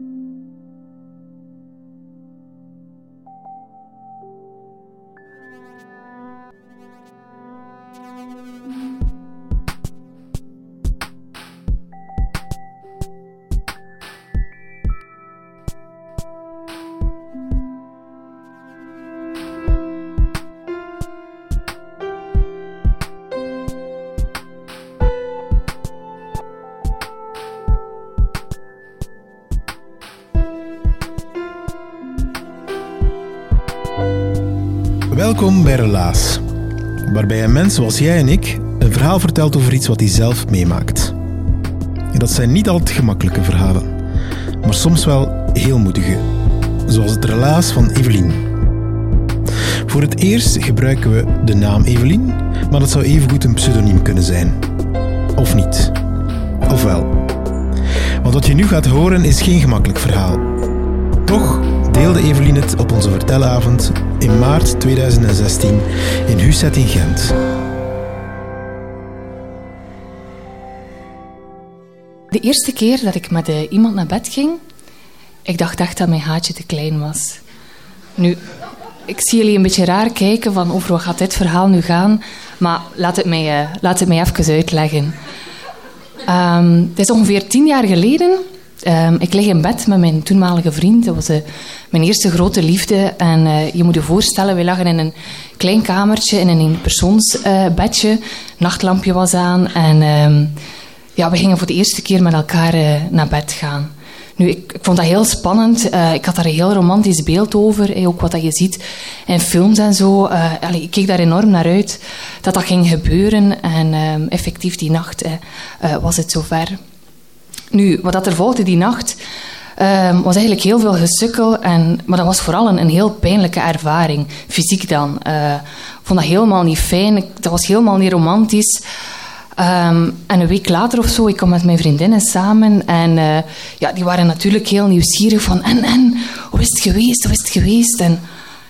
thank you Welkom bij Relaas, waarbij een mens zoals jij en ik een verhaal vertelt over iets wat hij zelf meemaakt. En dat zijn niet altijd gemakkelijke verhalen, maar soms wel heel moedige, zoals het relaas van Evelien. Voor het eerst gebruiken we de naam Evelien, maar dat zou evengoed een pseudoniem kunnen zijn. Of niet. Of wel. Want wat je nu gaat horen is geen gemakkelijk verhaal. Toch deelde Evelien het op onze vertelavond in maart 2016 in Huset in Gent. De eerste keer dat ik met uh, iemand naar bed ging, ik dacht echt dat mijn haatje te klein was. Nu, ik zie jullie een beetje raar kijken van over wat gaat dit verhaal nu gaan, maar laat het mij, uh, laat het mij even uitleggen. Um, het is ongeveer tien jaar geleden Um, ik lig in bed met mijn toenmalige vriend. Dat was uh, mijn eerste grote liefde. En uh, je moet je voorstellen, wij lagen in een klein kamertje, in een persoonsbedje. Uh, Nachtlampje was aan. En um, ja, we gingen voor de eerste keer met elkaar naar bed gaan. Nu, ik, ik, vond dat heel spannend. ik had daar een heel romantisch beeld over. ook wat dat je ziet in films en zo. Ik keek daar enorm naar uit dat dat ging gebeuren. En um, effectief die nacht was het zover. Nu, wat er volgde die nacht, um, was eigenlijk heel veel gesukkel. En, maar dat was vooral een, een heel pijnlijke ervaring, fysiek dan. Uh, ik vond dat helemaal niet fijn. Dat was helemaal niet romantisch. Um, en een week later of zo, ik kwam met mijn vriendinnen samen. En uh, ja, die waren natuurlijk heel nieuwsgierig van... En, en, hoe is het geweest? Hoe is het geweest? En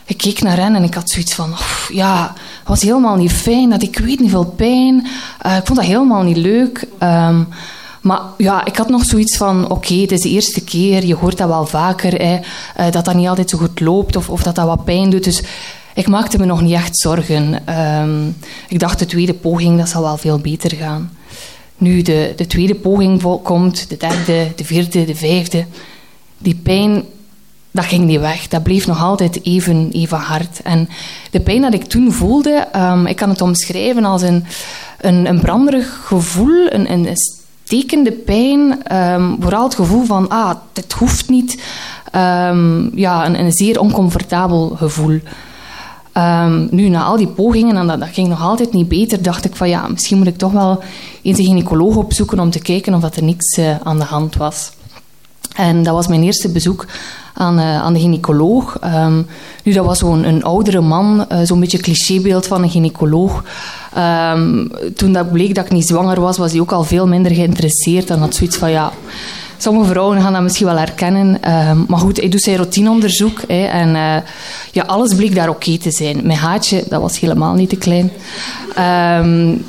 ik keek naar hen en ik had zoiets van... ja, het was helemaal niet fijn. Dat ik weet niet veel pijn. Uh, ik vond dat helemaal niet leuk. Um, maar ja, ik had nog zoiets van, oké, okay, het is de eerste keer, je hoort dat wel vaker, hè, uh, dat dat niet altijd zo goed loopt of, of dat dat wat pijn doet. Dus ik maakte me nog niet echt zorgen. Um, ik dacht, de tweede poging, dat zal wel veel beter gaan. Nu de, de tweede poging komt, de derde, de vierde, de vijfde. Die pijn, dat ging niet weg. Dat bleef nog altijd even, even hard. En de pijn dat ik toen voelde, um, ik kan het omschrijven als een, een, een branderig gevoel, een, een stekende pijn, um, vooral het gevoel van, ah, dit hoeft niet. Um, ja, een, een, zeer oncomfortabel gevoel. Um, nu, na al die pogingen, en dat, dat, ging nog altijd niet beter, dacht ik van, ja, misschien moet ik toch wel eens een gynaecoloog opzoeken om te kijken of dat er niks uh, aan de hand was. En dat was mijn eerste bezoek aan, uh, aan de gynaecoloog. Um, nu, dat was zo'n een oudere man, uh, zo'n beetje clichébeeld van een gynaecoloog. Um, toen dat bleek dat ik niet zwanger was, was hij ook al veel minder geïnteresseerd. En had zoiets van, ja... Sommige vrouwen gaan dat misschien wel herkennen. Um, maar goed, hij doet zijn routineonderzoek. Hè, en uh, ja, alles bleek daar oké te zijn. Mijn haatje, dat was helemaal niet te klein.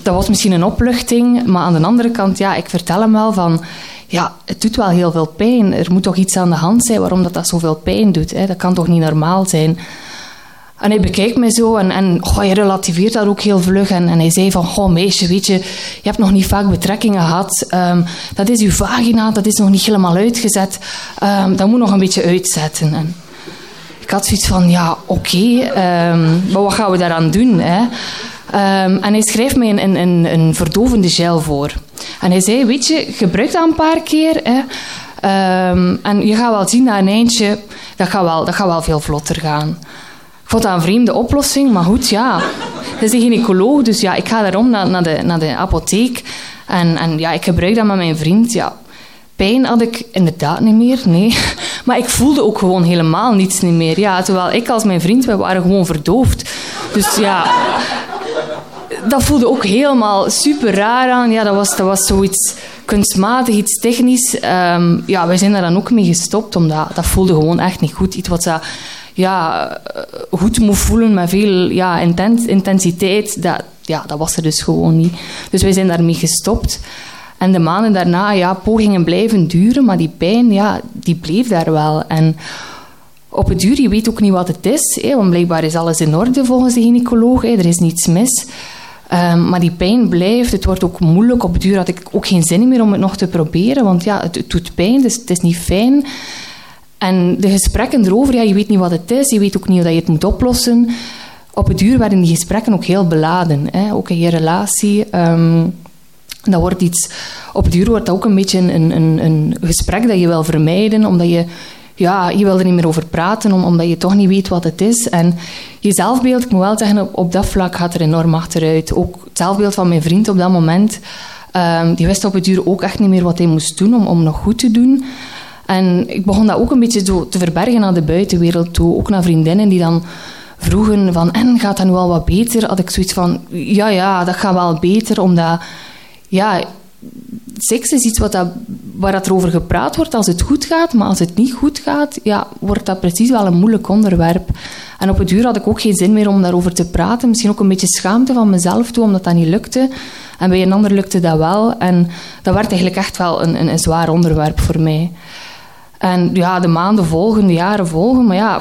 Dat was misschien een opluchting. Maar aan de andere kant, ja, ik vertel hem wel van ja, het doet wel heel veel pijn. Er moet toch iets aan de hand zijn waarom dat, dat zoveel pijn doet. Hè? Dat kan toch niet normaal zijn? En hij bekijkt mij zo en, en oh, hij relativeert dat ook heel vlug. En, en hij zei van, goh meisje, weet je, je hebt nog niet vaak betrekkingen gehad. Um, dat is uw vagina, dat is nog niet helemaal uitgezet. Um, dat moet nog een beetje uitzetten. En ik had zoiets van, ja, oké, um, maar wat gaan we daaraan doen? Hè? Um, en hij schrijft mij een, een, een, verdovende gel voor. En hij zei, weet je, gebruik dat een paar keer. Hè. Um, en je gaat wel zien dat een eindje, dat gaat wel, dat gaat wel veel vlotter gaan. Ik vond dat een vreemde oplossing, maar goed, ja. Het is een gynaecoloog, dus ja, ik ga daarom naar, naar de apotheek. En, en ja, ik gebruik dat met mijn vriend. Ja, pijn had ik inderdaad niet meer, nee. Maar ik voelde ook gewoon helemaal niets niet meer. Ja, terwijl ik als mijn vriend, we waren gewoon verdoofd. Dus ja, dat voelde ook helemaal super raar aan. Ja, dat was, dat was zoiets kunstmatig, iets technisch. Um, ja, wij zijn daar dan ook mee gestopt, omdat dat voelde gewoon echt niet goed. Iets wat ze ja, goed moet voelen met veel ja, intensiteit, dat, ja, dat was er dus gewoon niet. Dus wij zijn daarmee gestopt. En de maanden daarna, ja, pogingen blijven duren, maar die pijn, ja, die bleef daar wel. En op het duur, je weet ook niet wat het is, hè, want blijkbaar is alles in orde volgens de gynaecoloog, er is niets mis. Um, maar die pijn blijft, het wordt ook moeilijk. Op duur had ik ook geen zin meer om het nog te proberen, want ja, het, doet pijn, dus het is niet fijn. En de gesprekken erover, ja, je weet niet wat het is, je weet ook niet hoe je het moet oplossen. Op het duur werden die gesprekken ook heel beladen, hè, ook in je relatie. Um, wordt iets, op het duur wordt dat ook een beetje een, een, een gesprek dat je wil vermijden, omdat je, ja, je wil er niet meer over praten, omdat je toch niet weet wat het is. En je zelfbeeld, ik moet wel zeggen, op, dat vlak gaat er enorm achteruit. Ook het zelfbeeld van mijn vriend op dat moment, um, die wist op het duur ook echt niet meer wat hij moest doen om, om nog goed te doen. En ik begon dat ook een beetje te verbergen naar de buitenwereld toe, ook naar vriendinnen die dan vroegen van, en gaat dat nu al wat beter? Had ik zoiets van, ja, ja, dat gaat wel beter, omdat ja, seks is iets wat dat, waar dat er over gepraat wordt als het goed gaat, maar als het niet goed gaat, ja, wordt dat precies wel een moeilijk onderwerp. En op het duur had ik ook geen zin meer om daarover te praten. Misschien ook een beetje schaamte van mezelf toe, omdat dat niet lukte. En bij een ander lukte dat wel. En dat werd eigenlijk echt wel een, een, een zwaar onderwerp voor mij. En ja, de maanden volgen, de jaren volgen. Maar ja,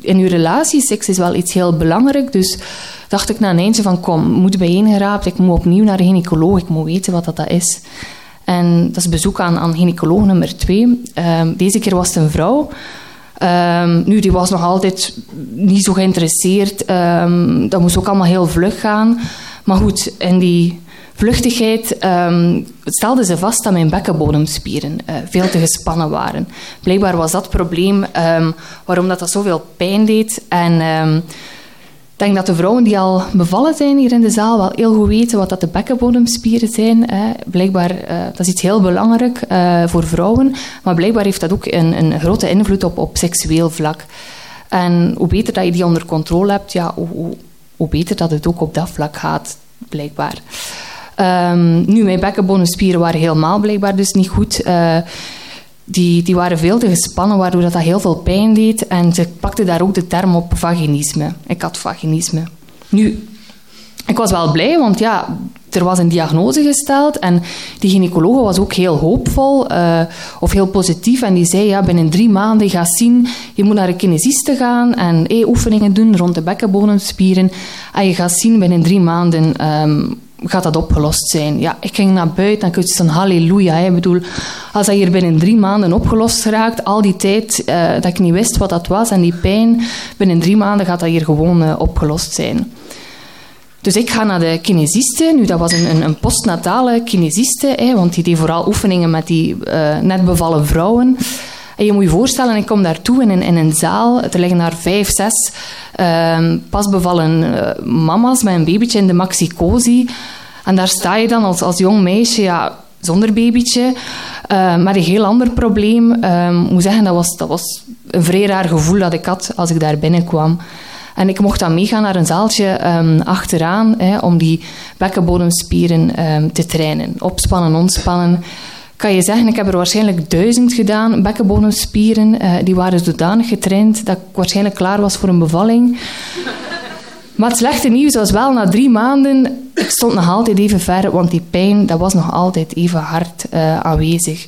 in uw relatie, seks is wel iets heel belangrijk. Dus dacht ik na een eindje van, kom, moet bijeengeraapt. Ik moet opnieuw naar de gynaecoloog. Ik moet weten wat dat is. En dat is bezoek aan, aan gynaecoloog nummer twee. Um, deze keer was het een vrouw. Um, nu, die was nog altijd niet zo geïnteresseerd. Um, dat moest ook allemaal heel vlug gaan. Maar goed, in die vluchtigheid um, stelde ze vast dat mijn bekkenbodemspieren uh, veel te gespannen waren. Blijkbaar was dat probleem waarom dat, dat zoveel pijn deed. En denk dat de vrouwen die al bevallen zijn hier in de zaal wel heel goed weten wat dat de bekkenbodemspieren zijn. Hè. Blijkbaar, uh, dat is iets heel belangrijk uh, voor vrouwen, maar blijkbaar heeft dat ook een, een grote invloed op, op seksueel vlak. En hoe beter dat je die onder controle hebt, ja, hoe, hoe, beter dat het ook op dat vlak gaat, blijkbaar. Um, nu, mijn bekkenbodemspieren waren helemaal blijkbaar dus niet goed. Uh, die, die waren veel te gespannen, waardoor dat, dat heel veel pijn deed. En ze pakte daar ook de term op vaginisme. Ik had vaginisme. Nu, ik was wel blij, want ja, er was een diagnose gesteld en die gynaecoloog was ook heel hoopvol uh, of heel positief en die zei, ja, binnen drie maanden ga zien, je moet naar een kinesiste gaan en hey, oefeningen doen rond de bekkenbodemspieren en je gaat zien binnen drie maanden um, gaat dat opgelost zijn. Ja, ik ging naar buiten en ik van halleluja. Ik bedoel, als dat hier binnen drie maanden opgelost raakt, al die tijd uh, dat ik niet wist wat dat was en die pijn, binnen drie maanden gaat dat hier gewoon uh, opgelost zijn. Dus ik ga naar de kinesiste. Nu, dat was een, een, een postnatale kinesiste, hè, want die deed vooral oefeningen met die uh, net bevallen vrouwen. En je moet je voorstellen, ik kom daartoe in een, in een zaal. Er liggen daar vijf, zes uh, pas bevallen uh, mama's met een babytje in de maxicosi. En daar sta je dan als, als jong meisje, ja, zonder babytje, uh, met een heel ander probleem. Ehm, ik moet zeggen, dat was, dat was een vrij raar gevoel dat ik had als ik daar binnenkwam. En ik mocht dan meegaan naar een zaaltje um, achteraan hè, om die bekkenbodemspieren um, te trainen. Opspannen, ontspannen kan je zeggen, ik heb er waarschijnlijk duizend gedaan, bekkenbodemspieren. Uh, die waren zodanig getraind dat ik waarschijnlijk klaar was voor een bevalling. Maar het slechte nieuws was wel, na drie maanden, ik stond nog altijd even ver, want die pijn dat was nog altijd even hard uh, aanwezig.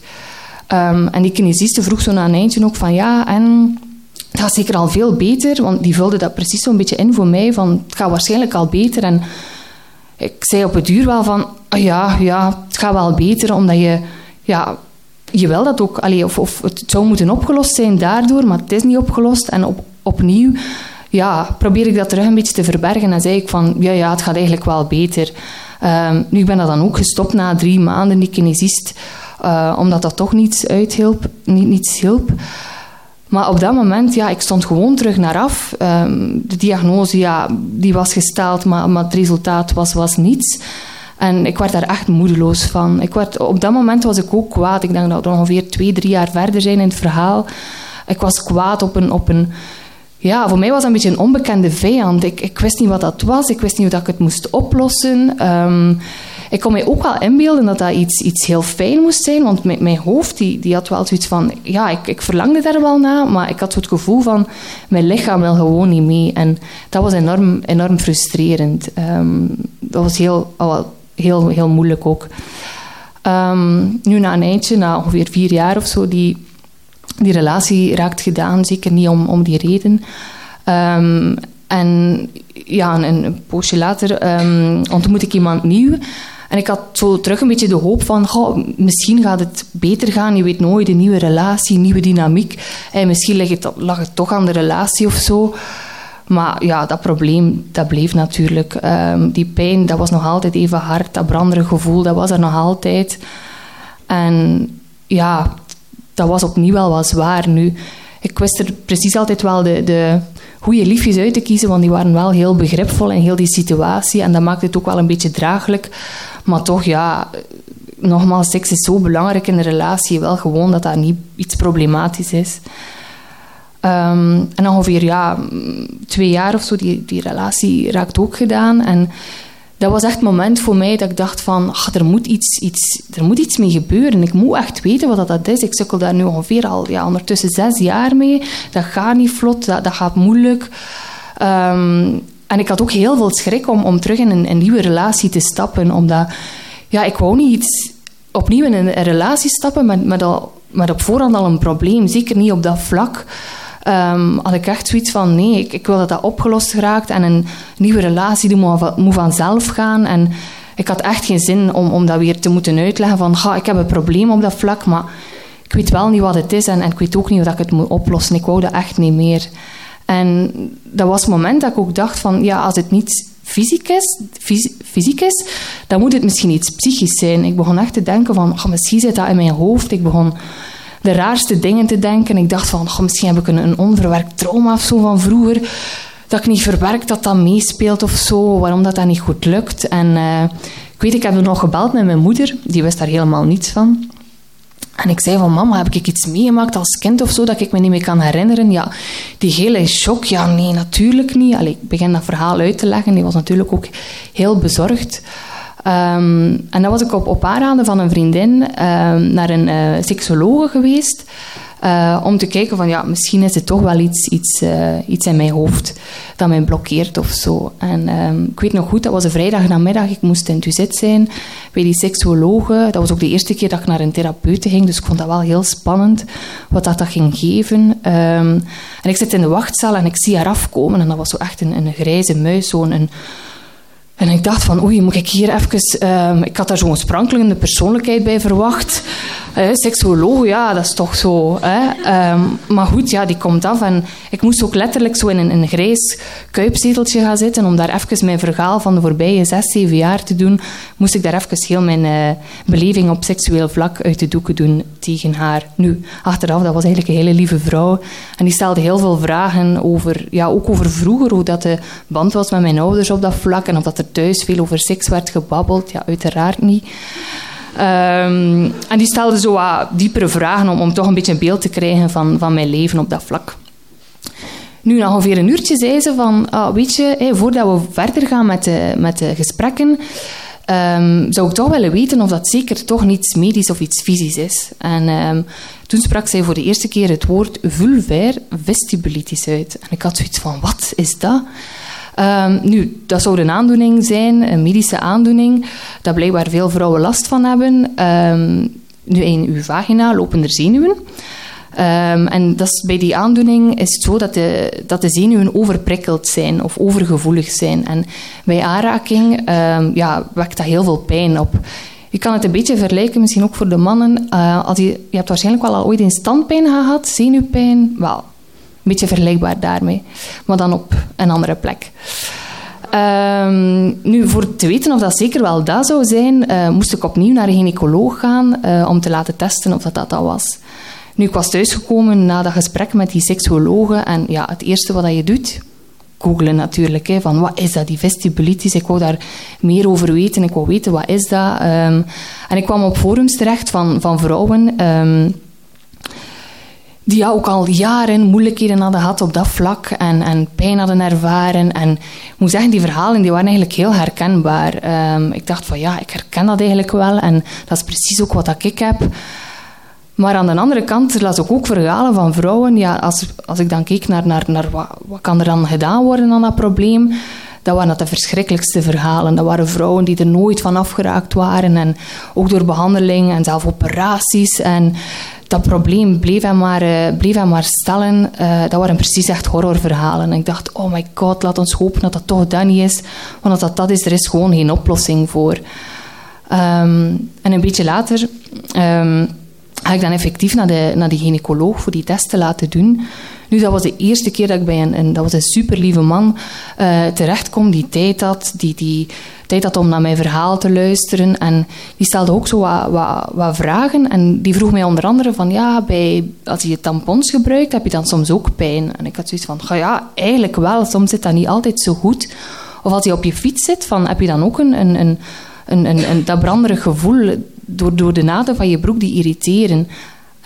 Um, en die kinesiste vroeg zo na een eindje ook van, ja, en het gaat zeker al veel beter, want die vulde dat precies zo'n beetje in voor mij, van het gaat waarschijnlijk al beter. En ik zei op het duur wel van, oh ja, ja, het gaat wel beter, omdat je ja, dat ook, allee, of, of het zou moeten opgelost zijn daardoor, maar het is niet opgelost. En op, opnieuw ja, probeer ik dat terug een beetje te verbergen en zei ik van, ja, ja, het gaat eigenlijk wel beter. Um, nu ben ik dan ook gestopt na drie maanden, die kinesist, uh, omdat dat toch niets uithielp, niet, niets hielp. Maar op dat moment, ja, ik stond gewoon terug naar af. Um, de diagnose, ja, die was gesteld, maar, maar het resultaat was, was niets. En ik werd daar echt moedeloos van. Ik werd, op dat moment was ik ook kwaad. Ik denk dat we ongeveer twee, drie jaar verder zijn in het verhaal. Ik was kwaad op een, op een ja, voor mij was dat een beetje een onbekende vijand. Ik, ik wist niet wat dat was, ik wist niet hoe dat ik het moest oplossen. Ehm, ik kon mij ook wel inbeelden dat dat iets, iets heel fijn moest zijn, want mijn, mijn hoofd die, die had wel zoiets van... Ja, ik, ik verlangde daar wel naar, maar ik had zo het gevoel van... Mijn lichaam wil gewoon niet mee. En dat was enorm, enorm frustrerend. Ehm, dat was heel, heel, heel moeilijk ook. Ehm, nu na een eindje, na ongeveer vier jaar of zo, die die relatie raakt gedaan, zeker niet om, om die reden. Um, en ja, een, een poosje later um, ontmoet ik iemand nieuw. En ik had zo terug een beetje de hoop van, misschien gaat het beter gaan. Je weet nooit, een nieuwe relatie, nieuwe dynamiek. En misschien lag het, lag het toch aan de relatie of zo. Maar ja, dat probleem, dat bleef natuurlijk. Um, die pijn, dat was nog altijd even hard. Dat brandere gevoel, dat was er nog altijd. En ja, dat was opnieuw wel wat zwaar. Nu, ik wist er precies altijd wel de, de goede liefjes uit te kiezen, want die waren wel heel begripvol in heel die situatie. En dat maakte het ook wel een beetje draaglijk. Maar toch, ja, nogmaals, seks is zo belangrijk in een relatie. Wel gewoon dat dat niet iets problematisch is. Um, en ongeveer ja, twee jaar of zo, die, die relatie raakt ook gedaan. En dat was echt het moment voor mij dat ik dacht van, ach, er, moet iets, iets, er moet iets mee gebeuren. Ik moet echt weten wat dat is. Ik sukkel daar nu ongeveer al ja, ondertussen zes jaar mee. Dat gaat niet vlot, dat, dat gaat moeilijk. Um, en ik had ook heel veel schrik om, om terug in een, een, nieuwe relatie te stappen. Omdat, ja, ik wou niet opnieuw in een, een relatie stappen met, met, al, met op voorhand al een probleem. Zeker niet op dat vlak um, had ik echt zoiets van nee, ik, ik, wil dat dat opgelost geraakt en een nieuwe relatie die moet, vanzelf gaan. En ik had echt geen zin om, om dat weer te moeten uitleggen van ik heb een probleem op dat vlak, maar ik weet wel niet wat het is en, en ik weet ook niet hoe ik het moet oplossen. Ik wou dat echt niet meer. En dat was het moment dat ik ook dacht van ja, als het niet fysiek is, fysiek is, dan moet het misschien iets psychisch zijn. Ik begon echt te denken van, misschien zit dat in mijn hoofd. Ik begon de raarste dingen te denken. Ik dacht van, goh, misschien heb ik een, onverwerkt trauma of zo van vroeger. Dat ik niet verwerkt dat dat meespeelt of zo. Waarom dat dat niet goed lukt. En uh, ik weet, ik heb er nog gebeld met mijn moeder. Die wist daar helemaal niets van. En ik zei van, mama, heb ik iets meegemaakt als kind of zo dat ik me niet meer kan herinneren? Ja, die hele shock, ja, nee, natuurlijk niet. Allee, ik begin dat verhaal uit te leggen. Die was natuurlijk ook heel bezorgd. Um, en dan was ik op, op aanraden van een vriendin um, naar een uh, seksologe geweest. Uh, om te kijken van, ja, misschien is het toch wel iets, iets, uh, iets in mijn hoofd dat mij blokkeert of zo. En um, ik weet nog goed, dat was een vrijdag namiddag. Ik moest in Tuzet zijn bij die seksologe. Dat was ook de eerste keer dat ik naar een therapeute ging. Dus ik vond dat wel heel spannend, wat dat, dat ging geven. en ik zit in de wachtzaal en ik zie haar afkomen. En dat was zo echt een, een grijze muis, zo'n... En ik dacht van, oei, moet ik hier even... Um, ik had daar zo'n sprankelende persoonlijkheid bij verwacht. Uh, seksuoloog, ja, dat is toch zo. Hè? Um, maar goed, ja, die komt af. En ik moest ook letterlijk zo in een, een grijs kuipzeteltje gaan zitten om daar even mijn verhaal van de voorbije zes, zeven jaar te doen. Moest ik daar even heel mijn uh, beleving op seksueel vlak uit de doeken doen tegen haar. Nu, achteraf, dat was eigenlijk een hele lieve vrouw. En die stelde heel veel vragen over, ja, ook over vroeger, hoe dat de band was met mijn ouders op dat vlak en of dat er thuis veel over seks werd gebabbeld. Ja, uiteraard niet. Um, en die stelde zo wat diepere vragen om, om toch een beetje een beeld te krijgen van, van mijn leven op dat vlak. Nu, na ongeveer een uurtje zei ze van, ah, weet je, voordat we verder gaan met de, met de gesprekken, um, zou ik toch willen weten of dat zeker toch niets medisch of iets fysisch is. En um, toen sprak zij voor de eerste keer het woord vulvair vestibulitis uit. En ik had zoiets van, wat is dat? Um, nu, dat zou een aandoening zijn, een medische aandoening, dat blijkbaar veel vrouwen last van hebben. Um, nu, in uw vagina lopen er zenuwen. Um, en dat is, bij die aandoening is het zo dat de, dat de zenuwen overprikkeld zijn of overgevoelig zijn. En bij aanraking ja, wekt dat heel veel pijn op. Je kan het een beetje vergelijken, misschien ook voor de mannen. Uh, als je, je hebt waarschijnlijk wel al ooit een standpijn gehad, zenuwpijn. Wel, beetje vergelijkbaar daarmee, maar dan op een andere plek. Um, nu, voor te weten of dat zeker wel dat zou zijn, uh, moest ik opnieuw naar een gynaecoloog gaan uh, om te laten testen of dat dat, dat was. Nu, ik was thuisgekomen na dat gesprek met die seksuologe en ja, het eerste wat je doet, googlen natuurlijk. Hè, van wat is dat, die vestibulitis? Ik wou daar meer over weten. Ik wou weten, wat is dat? Um, en ik kwam op forums terecht van, van vrouwen... Um, die ook al jaren moeilijkheden hadden gehad op dat vlak en, en pijn hadden ervaren. En ik moet zeggen, die verhalen die waren eigenlijk heel herkenbaar. Um, ik dacht van ja, ik herken dat eigenlijk wel en dat is precies ook wat ik heb. Maar aan de andere kant las ik ook verhalen van vrouwen. Ja, als, als ik dan keek naar, naar, naar wat, wat kan er dan gedaan worden aan dat probleem, dat waren dat de verschrikkelijkste verhalen. Dat waren vrouwen die er nooit van afgeraakt waren. En ook door behandeling en zelf operaties. En dat probleem bleef hem maar, uh, bleef hem maar stellen. Uh, dat waren precies echt horrorverhalen. En ik dacht, oh my god, laat ons hopen dat dat toch dat niet is. Want als dat dat is, er is gewoon geen oplossing voor. Um, en een beetje later um, ga ik dan effectief naar de, naar de gynaecoloog voor die test te laten doen. Nu, dat was de eerste keer dat ik bij een, dat was een super lieve man uh, terechtkom die tijd had, die, die tijd had om naar mijn verhaal te luisteren. En die stelde ook zo wat, wat, wat vragen. En die vroeg mij onder andere van, ja, bij, als je tampons gebruikt, heb je dan soms ook pijn? En ik had zoiets van, ja, eigenlijk wel. Soms zit dat niet altijd zo goed. Of als je op je fiets zit, van, heb je dan ook een, een, een, een, een, een dat branderig gevoel door, door de naden van je broek die irriteren?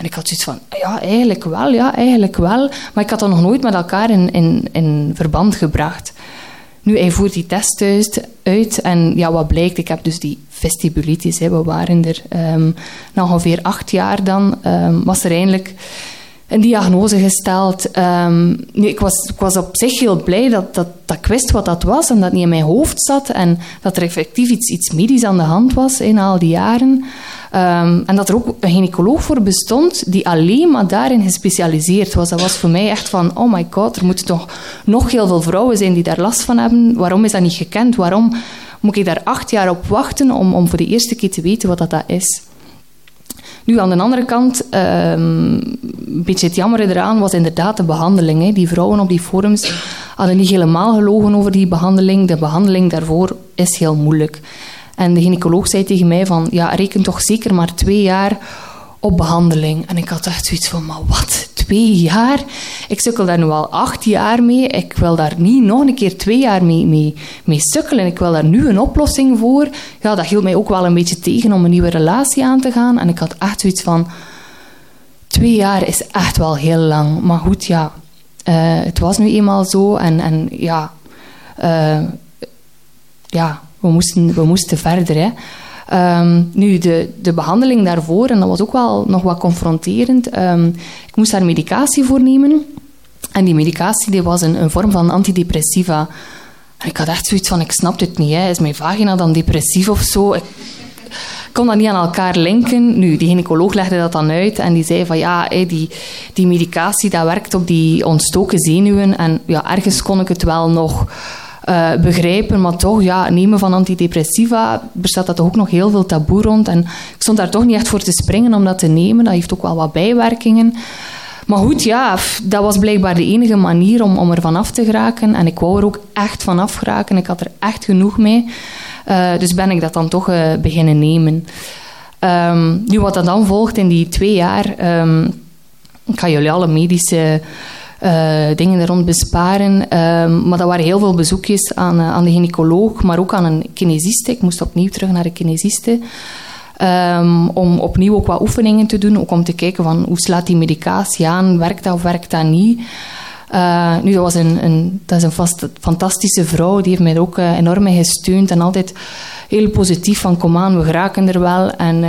En ik had zoiets van, ja, eigenlijk wel, ja, eigenlijk wel. Maar ik had dat nog nooit met elkaar in, in, in verband gebracht. Nu, hij voert die test thuis uit en ja, wat blijkt, ik heb dus die vestibulitis. We waren er um, na ongeveer acht jaar dan, um, was er eindelijk een diagnose gesteld. Um, nu, ik, was, ik was op zich heel blij dat, dat, dat ik wist wat dat was en dat het niet in mijn hoofd zat en dat er effectief iets, iets medisch aan de hand was in al die jaren. Um, en dat er ook een gynaecoloog voor bestond die alleen maar daarin gespecialiseerd was. Dat was voor mij echt van, oh my god, er moeten toch nog heel veel vrouwen zijn die daar last van hebben. Waarom is dat niet gekend? Waarom moet ik daar acht jaar op wachten om, om voor de eerste keer te weten wat dat, dat is? Nu, aan de andere kant, um, een beetje het jammer eraan was inderdaad de behandeling. Die vrouwen op die forums hadden niet helemaal gelogen over die behandeling. De behandeling daarvoor is heel moeilijk. En de gynaecoloog zei tegen mij van, ja, reken toch zeker maar twee jaar op behandeling. En ik had echt zoiets van, maar wat? Twee jaar? Ik sukkel daar nu al acht jaar mee. Ik wil daar niet nog een keer twee jaar mee, mee, sukkelen. Ik wil daar nu een oplossing voor. Ja, dat hield mij ook wel een beetje tegen om een nieuwe relatie aan te gaan. En ik had echt zoiets van, twee jaar is echt wel heel lang. Maar goed, ja, uh, het was nu eenmaal zo. En, en ja, uh, ja, we moesten, we moesten verder. Hè. Um, nu, de, de behandeling daarvoor, en dat was ook wel nog wat confronterend. Um, ik moest daar medicatie voor nemen. En die medicatie die was een, een vorm van antidepressiva. En ik had echt zoiets van, ik snap dit niet. Hè. Is mijn vagina dan depressief of zo? Ik kon dat niet aan elkaar linken. Nu, die gynaecoloog legde dat dan uit en die zei van ja, die, die medicatie dat werkt op die ontstoken zenuwen. En ja, ergens kon ik het wel nog uh, begrijpen. Maar toch, ja, nemen van antidepressiva, bestaat dat toch ook nog heel veel taboe rond. En ik stond daar toch niet echt voor te springen om dat te nemen. Dat heeft ook wel wat bijwerkingen. Maar goed, ja, dat was blijkbaar de enige manier om, om er vanaf te geraken. En ik wou er ook echt vanaf geraken. Ik had er echt genoeg mee. Uh, dus ben ik dat dan toch uh, beginnen nemen. Um, nu, wat dat dan volgt in die twee jaar... Um, ik ga jullie alle medische dingen er rond besparen. Uh, maar dat waren heel veel bezoekjes aan, uh, aan de gynaecoloog, maar ook aan een kinesiste. Ik moest opnieuw terug naar de kinesiste. Um, om opnieuw ook wat oefeningen te doen, ook om te kijken van hoe slaat die medicatie aan, werkt dat of werkt dat niet. Uh, nu, dat, was een, een, dat is een vast, fantastische vrouw, die heeft mij ook uh, enorm gesteund en altijd heel positief van kom aan, we geraken er wel. En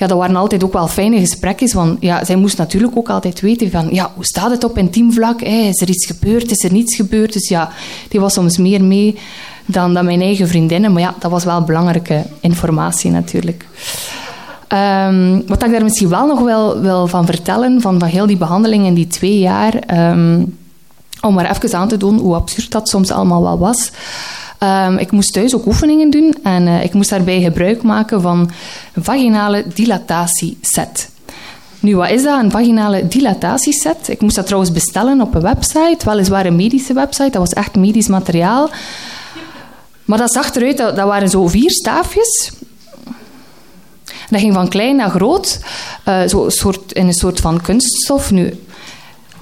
ja, dat waren altijd ook wel fijne gesprekken. Want ja, zij moest natuurlijk ook altijd weten van, ja, hoe staat het op intiem vlak? Is er iets gebeurd? Is er niets gebeurd? Dus ja, die was soms meer mee dan, dan mijn eigen vriendinnen. Maar ja, dat was wel belangrijke informatie natuurlijk. Um, wat ik daar misschien wel nog wel wil van vertellen, van, van heel die behandeling in die twee jaar, um, om maar even aan te doen hoe absurd dat soms allemaal wel was. Um, ik moest thuis ook oefeningen doen en uh, ik moest daarbij gebruik maken van een vaginale dilatatie-set. Nu, wat is dat, een vaginale dilatatieset? Ik moest dat trouwens bestellen op een website, weliswaar een medische website, dat was echt medisch materiaal. Maar dat zag eruit, dat, dat waren zo vier staafjes. Dat ging van klein naar groot, uh, zo soort, in een soort van kunststof. Nu,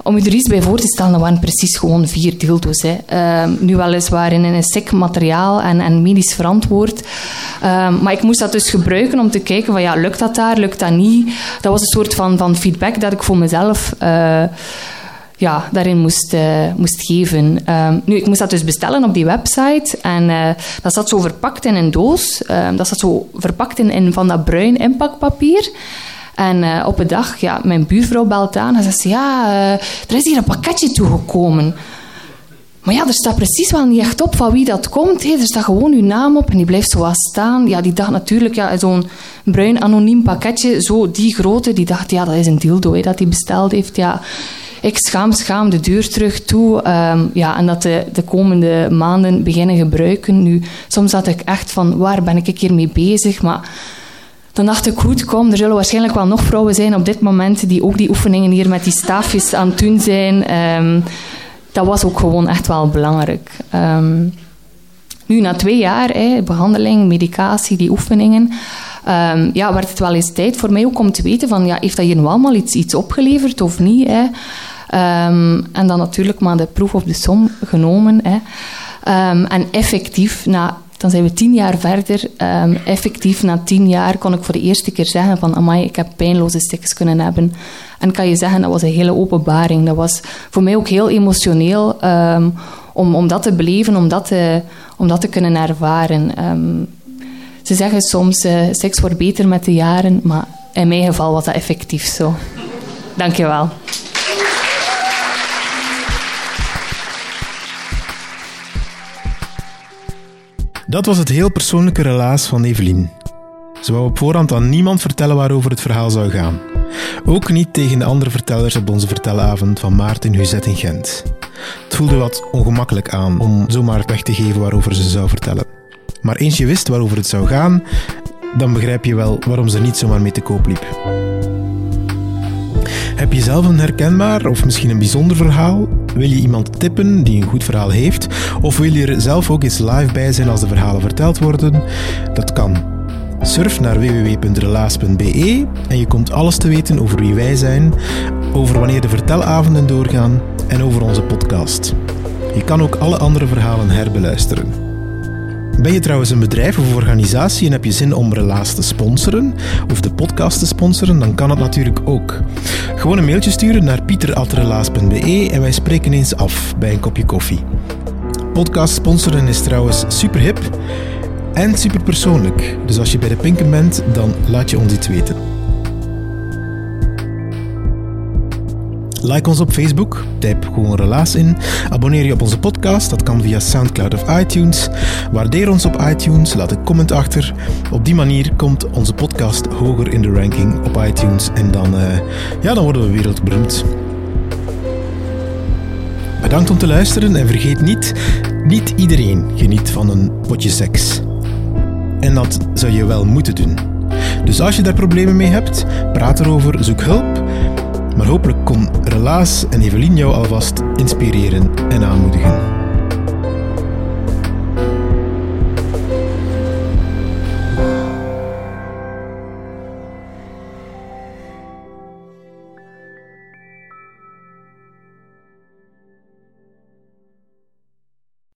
Om je er iets bij voor te stellen, dat waren precies gewoon vier dildo's. Hè. Uh, nu weliswaar in een sec materiaal en, en medisch verantwoord. Uh, maar ik moest dat dus gebruiken om te kijken van ja, lukt dat daar, lukt dat niet? Dat was een soort van, van feedback dat ik voor mezelf... Uh, ja, daarin moest, uh, moest geven. Uh, nu, ik moest dat dus bestellen op die website. En uh, dat zat zo verpakt in een doos. Ehm, dat zat zo verpakt in, in van dat bruin inpakpapier. En op een dag, ja, mijn buurvrouw belt aan en zegt ja, er is hier een pakketje toegekomen. Maar ja, er staat precies wel niet echt op van wie dat komt. Hey, er staat gewoon uw naam op en die blijft zo staan. Ja, die dacht natuurlijk, ja, zo'n bruin anoniem pakketje, zo die grote, die dacht, ja, dat is een dildo hè, dat hij besteld heeft. Ja, ik schaam, schaam de deur terug toe. Um, ja, en dat de, de komende maanden beginnen gebruiken. Nu, soms had ik echt van, waar ben ik hier mee bezig? Maar dan dacht ik, goed, kom, er zullen waarschijnlijk wel nog vrouwen zijn op dit moment die ook die oefeningen hier met die staafjes aan het doen zijn. Um, dat was ook gewoon echt wel belangrijk. Um, nu, na twee jaar, hè, behandeling, medicatie, die oefeningen, um, ja, werd het wel eens tijd voor mij ook om te weten van, ja, heeft dat hier nu allemaal iets, iets opgeleverd of niet? Hè? En dan natuurlijk maar de proef op de som genomen. Hè. En effectief, na, dan zijn we tien jaar verder, um, effectief na tien jaar kon ik voor de eerste keer zeggen van amai, ik heb pijnloze stiks kunnen hebben. En kan je zeggen, dat was een hele openbaring. Dat was voor mij ook heel emotioneel om, om dat te beleven, om dat te, om dat te kunnen ervaren. ze zeggen soms, uh, seks wordt beter met de jaren, maar in mijn geval was dat effectief zo. Dank je wel. Dat was het heel persoonlijke relaas van Evelien. Ze wou op voorhand aan niemand vertellen waarover het verhaal zou gaan. Ook niet tegen de andere vertellers op onze vertelavond van Maarten Huzet in Gent. Het voelde wat ongemakkelijk aan om zomaar weg te geven waarover ze zou vertellen. Maar eens je wist waarover het zou gaan, dan begrijp je wel waarom ze niet zomaar mee te koop liep. Heb je zelf een herkenbaar of misschien een bijzonder verhaal? Wil je iemand tippen die een goed verhaal heeft? Of wil je er zelf ook eens live bij zijn als de verhalen verteld worden? Dat kan. Surf naar www.relaas.be en je komt alles te weten over wie wij zijn, over wanneer de vertelavonden doorgaan en over onze podcast. Je kan ook alle andere verhalen herbeluisteren. Ben je trouwens een bedrijf of organisatie en heb je zin om Relaas te sponsoren of de podcast te sponsoren, dan kan het natuurlijk ook. Gewoon een mailtje sturen naar pieter.relaas.be en wij spreken eens af bij een kopje koffie. Podcast sponsoren is trouwens super hip en super persoonlijk. Dus als je bij de Pinken bent, dan laat je ons iets weten. Like ons op Facebook, typ gewoon relaas in. Abonneer je op onze podcast, dat kan via Soundcloud of iTunes. Waardeer ons op iTunes, laat een comment achter. Op die manier komt onze podcast hoger in de ranking op iTunes en dan, uh, ja, dan worden we wereldberoemd. Bedankt om te luisteren en vergeet niet, niet iedereen geniet van een potje seks. En dat zou je wel moeten doen. Dus als je daar problemen mee hebt, praat erover, zoek hulp. Maar hopelijk kon Relaas en Evelien jou alvast inspireren en aanmoedigen.